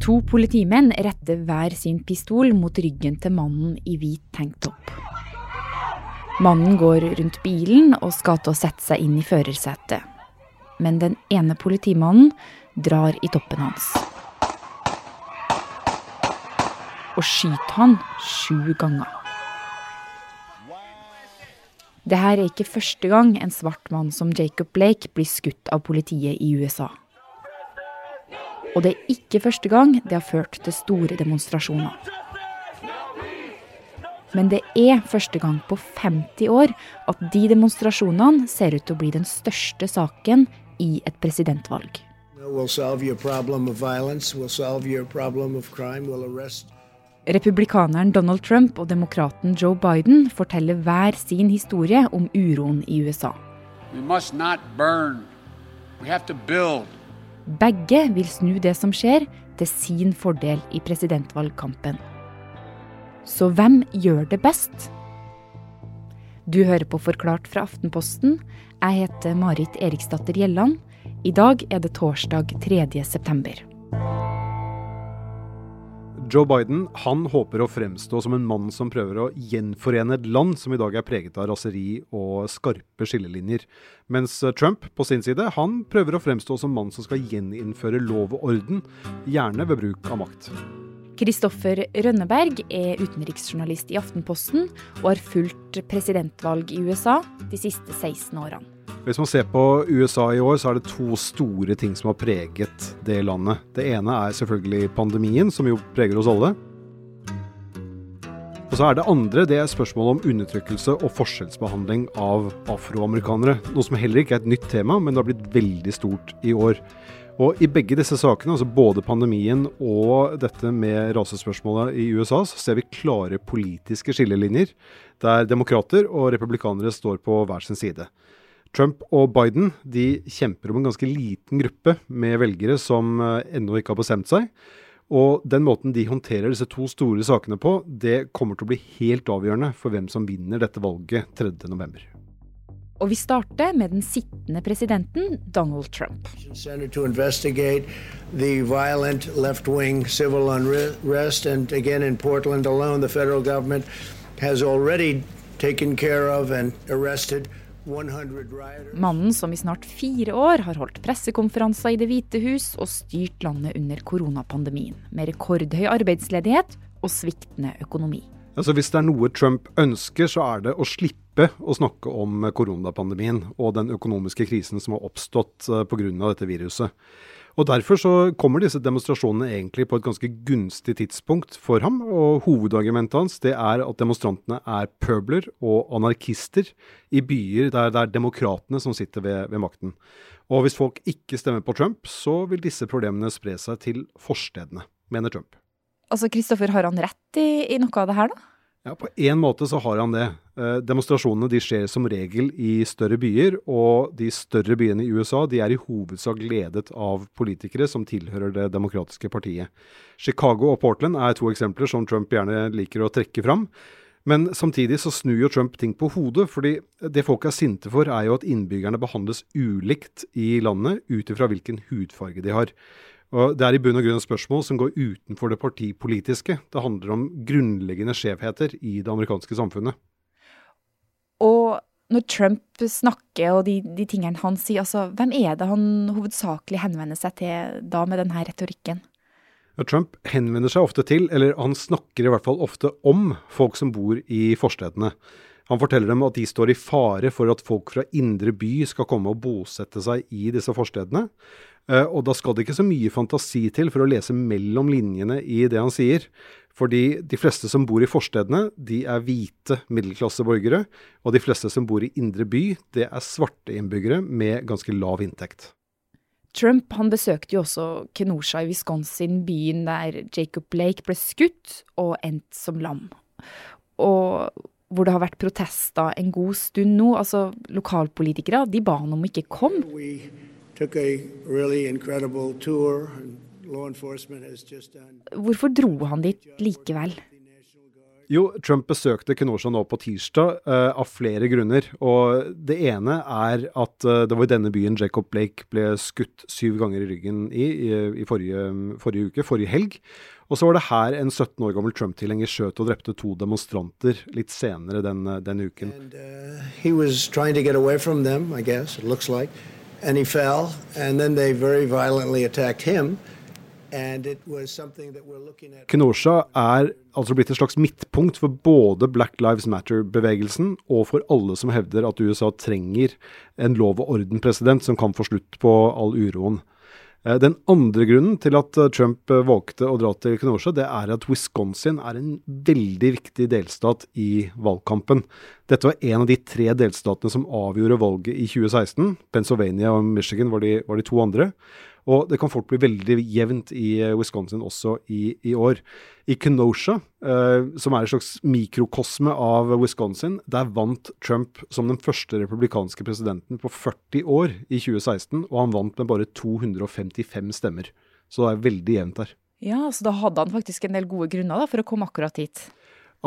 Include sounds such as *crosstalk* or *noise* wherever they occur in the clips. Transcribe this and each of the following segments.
To politimenn retter hver sin pistol mot ryggen til mannen i hvit tanktopp. Mannen går rundt bilen og skal til å sette seg inn i førersetet. Men den ene politimannen drar i toppen hans. Og skyter han sju ganger. Det her er ikke første gang en svart mann som Jacob Blake blir skutt av politiet i USA. Og det er ikke første gang det har ført til store demonstrasjoner. Men det er første gang på 50 år at de demonstrasjonene ser ut til å bli den største saken i et presidentvalg. Republikaneren Donald Trump og demokraten Joe Biden forteller hver sin historie om uroen i USA. Begge vil snu det som skjer, til sin fordel i presidentvalgkampen. Så hvem gjør det best? Du hører på Forklart fra Aftenposten. Jeg heter Marit Eriksdatter Gjelland. I dag er det torsdag 3. september. Joe Biden han håper å fremstå som en mann som prøver å gjenforene et land som i dag er preget av raseri og skarpe skillelinjer. Mens Trump på sin side han prøver å fremstå som mann som skal gjeninnføre lov og orden, gjerne ved bruk av makt. Kristoffer Rønneberg er utenriksjournalist i Aftenposten og har fulgt presidentvalg i USA de siste 16 årene. Hvis man ser på USA i år, så er det to store ting som har preget det landet. Det ene er selvfølgelig pandemien, som jo preger oss alle. Og så er det andre det er spørsmålet om undertrykkelse og forskjellsbehandling av afroamerikanere. Noe som heller ikke er et nytt tema, men det har blitt veldig stort i år. Og I begge disse sakene, altså både pandemien og dette med rasespørsmålet i USA, så ser vi klare politiske skillelinjer, der demokrater og republikanere står på hver sin side. Trump og Biden de kjemper om en ganske liten gruppe med velgere som eh, ennå ikke har bestemt seg. Og den måten de håndterer disse to store sakene på, det kommer til å bli helt avgjørende for hvem som vinner dette valget 3.11. Og vi starter med den sittende presidenten, Donald Trump. The violent left-wing civil unrest, and again in Portland alone, the federal government has already taken care of and arrested Mannen som i snart fire år har holdt pressekonferanser i Det hvite hus og styrt landet under koronapandemien, med rekordhøy arbeidsledighet og sviktende økonomi. Altså Hvis det er noe Trump ønsker, så er det å slippe å snakke om koronapandemien og den økonomiske krisen som har oppstått eh, pga. dette viruset. Og Derfor så kommer disse demonstrasjonene egentlig på et ganske gunstig tidspunkt for ham. og Hovedargumentet hans det er at demonstrantene er pøbler og anarkister i byer der det er demokratene som sitter ved, ved makten. Og Hvis folk ikke stemmer på Trump, så vil disse problemene spre seg til forstedene, mener Trump. Altså, Kristoffer, Har han rett i, i noe av det her, da? Ja, På en måte så har han det. Eh, demonstrasjonene de skjer som regel i større byer, og de større byene i USA de er i hovedsak ledet av politikere som tilhører Det demokratiske partiet. Chicago og Portland er to eksempler som Trump gjerne liker å trekke fram. Men samtidig så snur jo Trump ting på hodet, fordi det folk er sinte for, er jo at innbyggerne behandles ulikt i landet ut ifra hvilken hudfarge de har. Og Det er i bunn og grunn et spørsmål som går utenfor det partipolitiske. Det handler om grunnleggende skjevheter i det amerikanske samfunnet. Og når Trump snakker og de, de tingene han sier, altså, hvem er det han hovedsakelig henvender seg til da med denne retorikken? Trump henvender seg ofte til, eller han snakker i hvert fall ofte om, folk som bor i forstedene. Han forteller dem at de står i fare for at folk fra indre by skal komme og bosette seg i disse forstedene. Eh, og da skal det ikke så mye fantasi til for å lese mellom linjene i det han sier. Fordi de fleste som bor i forstedene, de er hvite middelklasseborgere. Og de fleste som bor i indre by, det er svarte innbyggere med ganske lav inntekt. Trump han besøkte jo også Kenosha i Wisconsin, byen der Jacob Blake ble skutt og endt som lam. Og hvor det har vært protester en god stund nå. Altså, Lokalpolitikere de ba han om ikke komme took a really incredible tour. Hvorfor dro han dit likevel? Jo, Trump besøkte Kenosha nå på tirsdag uh, av flere grunner. Og det ene er at uh, det var i denne byen Jacob Blake ble skutt syv ganger i ryggen i, i, i forrige, forrige, uke, forrige helg. Og så var det her en 17 år gammel Trump-tilhenger skjøt og drepte to demonstranter litt senere den, den uken. And, uh, And he fell, and then they very violently attacked him. Kenosha er altså blitt et slags midtpunkt for både Black Lives Matter-bevegelsen og for alle som hevder at USA trenger en lov og orden-president som kan få slutt på all uroen. Eh, den andre grunnen til at eh, Trump eh, valgte å dra til Kenosha, det er at Wisconsin er en veldig viktig delstat i valgkampen. Dette var en av de tre delstatene som avgjorde valget i 2016. Pennsylvania og Michigan var de, var de to andre. Og det kan fort bli veldig jevnt i eh, Wisconsin også i, i år. I Kenosha, eh, som er et slags mikrokosme av Wisconsin, der vant Trump som den første republikanske presidenten på 40 år i 2016, og han vant med bare 255 stemmer. Så det er veldig jevnt der. Ja, så da hadde han faktisk en del gode grunner da, for å komme akkurat hit.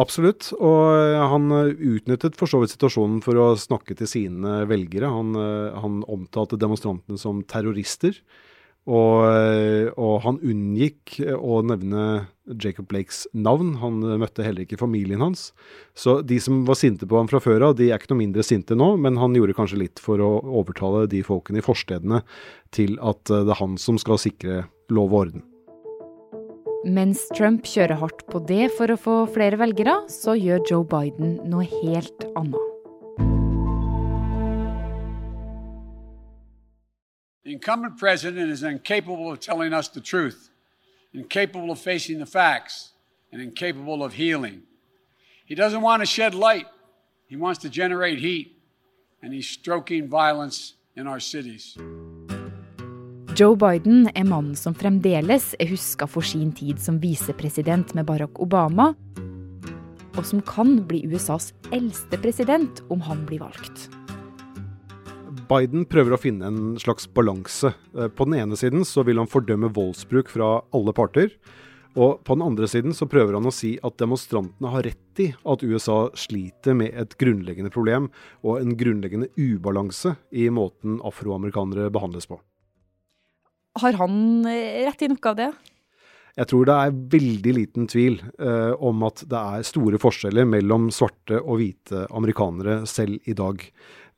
Absolutt, og eh, han utnyttet for så vidt situasjonen for å snakke til sine velgere. Han, eh, han omtalte demonstrantene som terrorister. Og, og, han unngikk å nevne Jacob Blakes navn. Han møtte heller ikke familien hans. Så de som var sinte på ham fra før av, de er ikke noe mindre sinte nå, men han gjorde kanskje litt for å overtale de folkene i forstedene til at det er han som skal sikre lov og orden. Mens Trump kjører hardt på det for å få flere velgere, så gjør Joe Biden noe helt annet. The incumbent president is incapable of telling us the truth, incapable of facing the facts, and incapable of healing. He doesn't want to shed light, he wants to generate heat, and he's stroking violence in our cities. Joe Biden er mannen som fremdeles er huska for sin tid som visepresident med Barack Obama, og som kan bli USAs eldste president om han blir valgt. Biden prøver å finne en slags balanse. Eh, på den ene siden så vil han fordømme voldsbruk fra alle parter. Og på den andre siden så prøver han å si at demonstrantene har rett i at USA sliter med et grunnleggende problem og en grunnleggende ubalanse i måten afroamerikanere behandles på. Har han eh, rett i noe av det? Jeg tror det er veldig liten tvil eh, om at det er store forskjeller mellom svarte og hvite amerikanere selv i dag.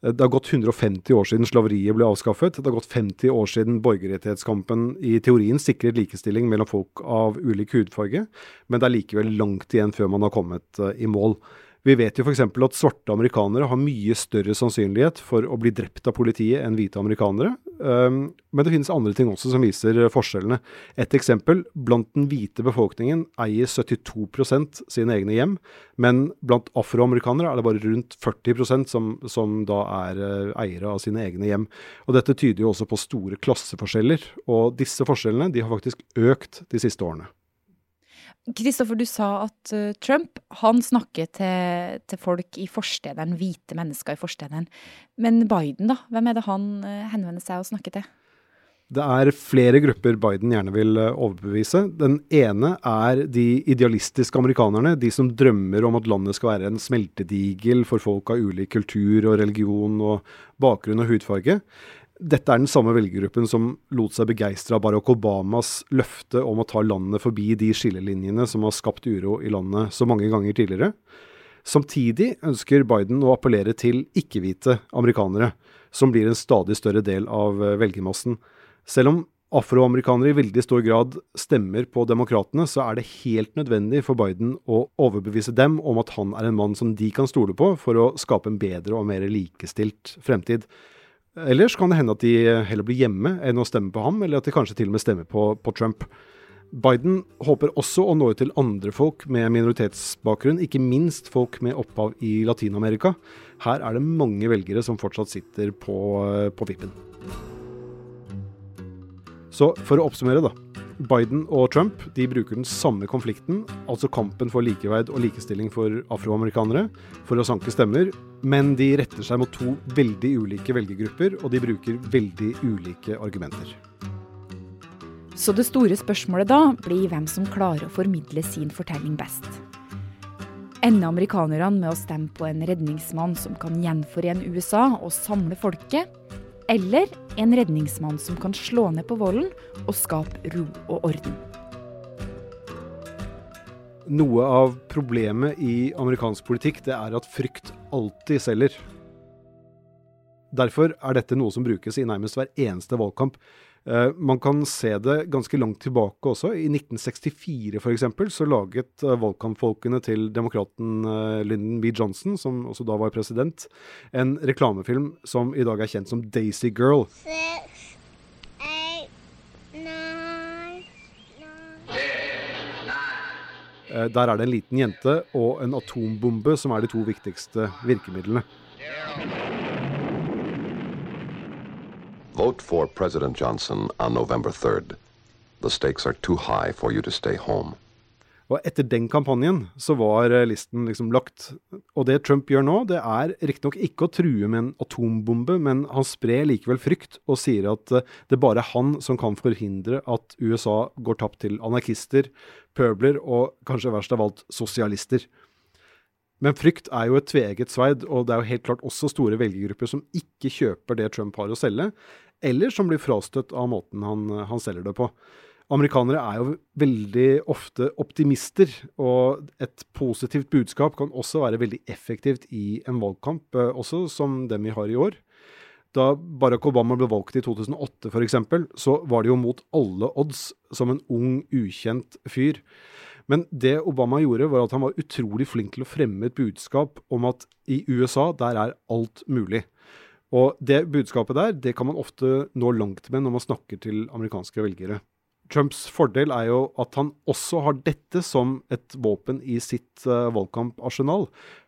Det har gått 150 år siden slaveriet ble avskaffet. Det har gått 50 år siden borgerrettighetskampen i teorien sikret likestilling mellom folk av ulik hudfarge, men det er likevel langt igjen før man har kommet eh, i mål. Vi vet jo f.eks. at svarte amerikanere har mye større sannsynlighet for å bli drept av politiet enn hvite amerikanere. Um, men det finnes andre ting også som viser forskjellene. Et eksempel. Blant den hvite befolkningen eier 72% sine egne hjem. Men blant afroamerikanere er det bare rundt 40% som, som da er uh, eiere av sine egne hjem. Og Dette tyder jo også på store klasseforskjeller. Og disse forskjellene de har faktisk økt de siste årene. Kristoffer, du sa at uh, Trump han snakker til, til, folk i forstederen, hvite mennesker i forstederen. Men Biden, da? Hvem er det han uh, henvender seg og snakker til? Det er flere grupper Biden gjerne vil uh, overbevise. Den ene er de idealistiske amerikanerne. De som drømmer om at landet skal være en smeltedigel for folk av ulik kultur og religion og bakgrunn og hudfarge. Dette er den samme velgergruppen som lot seg begeistre av Barack Obamas løfte om å ta landet forbi de skillelinjene som har skapt uro i landet så mange ganger tidligere. Samtidig ønsker Biden å appellere til ikke-hvite amerikanere, som blir en stadig større del av eh, velgermassen. Selv om afroamerikanere i veldig stor grad stemmer på demokratene, så er det helt nødvendig for Biden å overbevise dem om at han er en mann som de kan stole på for å skape en bedre og mer likestilt fremtid. Ellers kan det hende at de heller blir hjemme enn å stemme på ham, eller at de kanskje til og med stemmer på, på Trump. Biden håper også å nå ut til andre folk med minoritetsbakgrunn, ikke minst folk med opphav i Latin-Amerika. Her er det mange velgere som fortsatt sitter på, på vippen. Så for å oppsummere, da. Biden og Trump de bruker den samme konflikten, altså kampen for likeverd og likestilling for afroamerikanere, for å sanke stemmer, men de retter seg mot to veldig ulike velgergrupper, og de bruker veldig ulike argumenter. Så det store spørsmålet da blir hvem som klarer å formidle sin fortelling best. Ender amerikanerne med å stemme på en redningsmann som kan gjenforene USA og samle folket? Eller en redningsmann som kan slå ned på volden og skape ro og orden? Noe av problemet i amerikansk politikk det er at frykt alltid selger. Derfor er dette noe som brukes i nærmest hver eneste valgkamp. Uh, man kan se det ganske langt tilbake også. I 1964 f.eks. så laget uh, valgkampfolkene til demokraten uh, Lyndon B. Johnson, som også da var president, en reklamefilm som i dag er kjent som Daisy Girl. Six, eight, nine, nine. Der er det en liten jente og en atombombe som er de to viktigste virkemidlene. Vote for President Johnson on November 3rd. The stakes are too high for you to stay home. Og etter den kampanjen så var eh, listen liksom lagt. Og det Trump gjør nå, det er riktignok ikke å true med en atombombe, men han sprer likevel frykt og sier at det det bare er han som kan forhindre at USA går tapt til anarkister, pøbler og kanskje verst av alt sosialister. Men frykt er jo et tveegget sverd, og det er jo helt klart også store velgergrupper som ikke kjøper det Trump har å selge, eller som blir frastøtt av måten han, han selger det på. Amerikanere er jo veldig ofte optimister, og et positivt budskap kan også være veldig effektivt i en valgkamp, eh, også som den vi har i år. Da Barack Obama ble valgt i 2008 f.eks., så var det jo mot alle odds som en ung, ukjent fyr. Men det Obama gjorde, var at han var utrolig flink til å fremme et budskap om at i USA, der er alt mulig. Og det budskapet der det kan man ofte nå langt med når man snakker til amerikanske velgere. Trumps fordel er jo at han også har dette som et våpen i sitt uh, valgkamparsenal.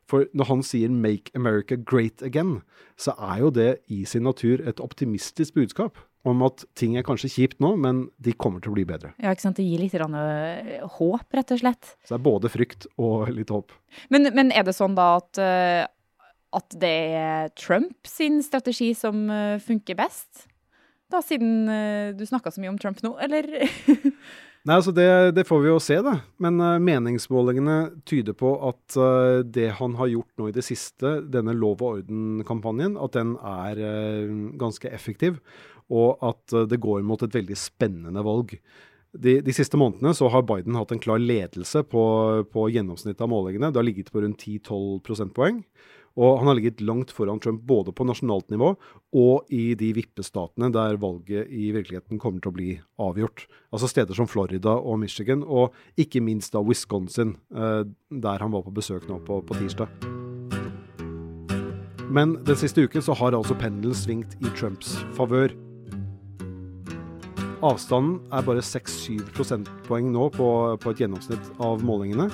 For når han sier 'make America great again', så er jo det i sin natur et optimistisk budskap om at ting er kanskje kjipt nå, men de kommer til å bli bedre. Ja, ikke sant. Det gir litt uh, håp, rett og slett. Så det er både frykt og litt håp. Men, men er det sånn da at uh, at det er Trump sin strategi som uh, funker best? Da, siden du snakka så mye om Trump nå, eller? *laughs* Nei, altså det, det, får vi jo se, da. Men meningsmålingene tyder på at det han har gjort nå i det siste, denne lov og orden-kampanjen, at den er ganske effektiv. Og at det går mot et veldig spennende valg. De, de, siste månedene så har Biden hatt en klar ledelse på, på gjennomsnittet av målingene. Det har ligget på rundt 10-12 prosentpoeng. Og han har ligget langt foran Trump både på nasjonalt nivå og i de vippestatene der valget i virkeligheten kommer til å bli avgjort. Altså steder som Florida og Michigan, og ikke minst da Wisconsin, eh, der han var på besøk nå på, på tirsdag. Men den siste uken så har altså pendelen svingt i Trumps favør. Avstanden er bare 6-7 prosentpoeng nå på, på et gjennomsnitt av målingene.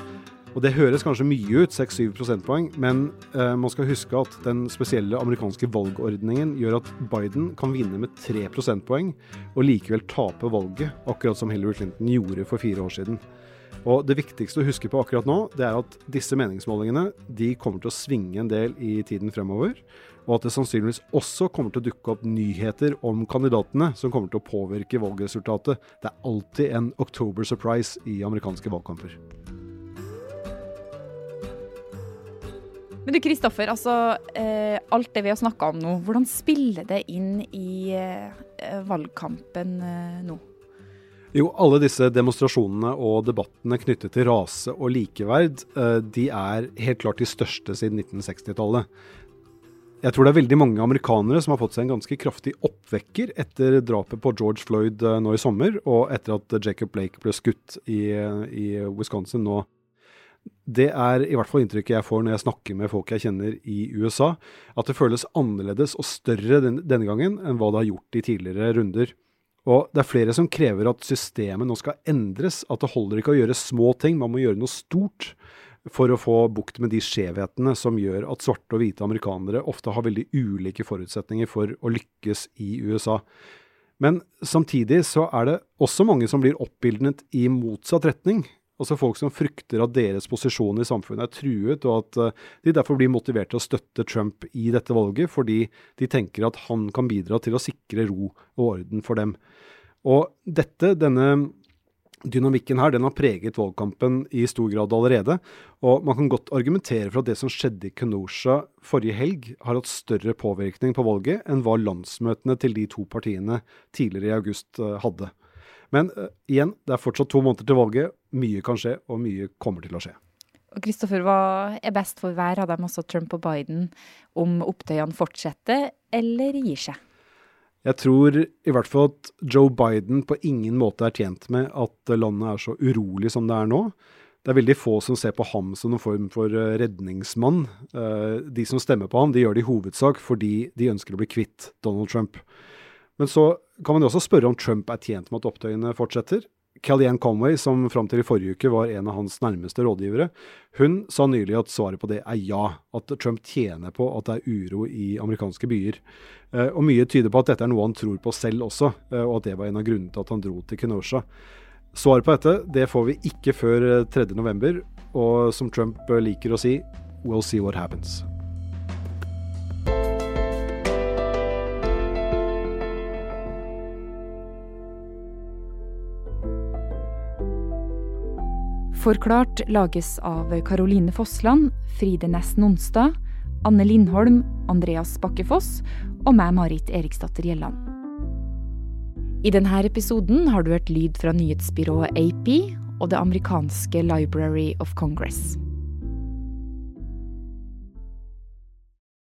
Og Det høres kanskje mye ut, 6-7 prosentpoeng, men eh, man skal huske at den spesielle amerikanske valgordningen gjør at Biden kan vinne med 3 prosentpoeng og likevel tape valget, akkurat som Hillary Clinton gjorde for fire år siden. Og Det viktigste å huske på akkurat nå, det er at disse meningsmålingene de kommer til å svinge en del i tiden fremover. Og at det sannsynligvis også kommer til å dukke opp nyheter om kandidatene som kommer til å påvirke valgresultatet. Det er alltid en October surprise i amerikanske valgkamper. Men du Kristoffer, altså eh, alt det vi har snakka om nå, hvordan spiller det inn i eh, valgkampen eh, nå? Jo, alle disse demonstrasjonene og debattene knyttet til rase og likeverd, eh, de er helt klart de største siden 1960-tallet. Jeg tror det er veldig mange amerikanere som har fått seg en ganske kraftig oppvekker etter drapet på George Floyd eh, nå i sommer, og etter at Jacob Blake ble skutt i, i Wisconsin nå det er i hvert fall inntrykket jeg får når jeg snakker med folk jeg kjenner i USA, at det føles annerledes og større denne gangen enn hva det har gjort i tidligere runder. Og det er flere som krever at systemet nå skal endres, at det holder ikke å gjøre små ting, man må gjøre noe stort for å få bukt med de skjevhetene som gjør at svarte og hvite amerikanere ofte har veldig ulike forutsetninger for å lykkes i USA. Men samtidig så er det også mange som blir oppildnet i motsatt retning. Altså folk som frykter at deres posisjon i samfunnet er truet, og at uh, de derfor blir motivert til å støtte Trump i dette valget, fordi de tenker at han kan bidra til å sikre ro og orden for dem. Og dette, denne dynamikken her den har preget valgkampen i stor grad allerede. Og man kan godt argumentere for at det som skjedde i Kenosha forrige helg, har hatt større påvirkning på valget enn hva landsmøtene til de to partiene tidligere i august eh, hadde. Men uh, igjen, det er fortsatt to måneder til valget. Mye kan skje, og mye kommer til å skje. Kristoffer, hva er best for hver av dem, også Trump og Biden, om opptøyene fortsetter eller gir seg? Jeg tror i hvert fall at Joe Biden på ingen måte er tjent med at landet er så urolig som det er nå. Det er veldig få som ser på ham som noen form for eh, redningsmann. Eh, de som stemmer på ham, de gjør det i hovedsak fordi de ønsker å bli kvitt Donald Trump. Men så kan man jo også spørre om Trump er tjent med at opptøyene fortsetter. Kellyanne Conway, som fram til i forrige uke var en av hans nærmeste rådgivere, hun sa nylig at svaret på det er ja. At Trump tjener på at det er uro i amerikanske byer. Eh, og mye tyder på at dette er noe han tror på selv også, eh, og at det var en av grunnene til at han dro til Kenosha. Svaret på dette det får vi ikke før 3.11, eh, og som Trump liker å si, we'll see what happens. Forklart lages av Caroline Fossland, Fride Næss Nonstad, Anne Lindholm, Andreas Bakkefoss og meg, Marit Eriksdatter Gjelland. I denne episoden har du hørt lyd fra nyhetsbyrået AP og det amerikanske Library of Congress.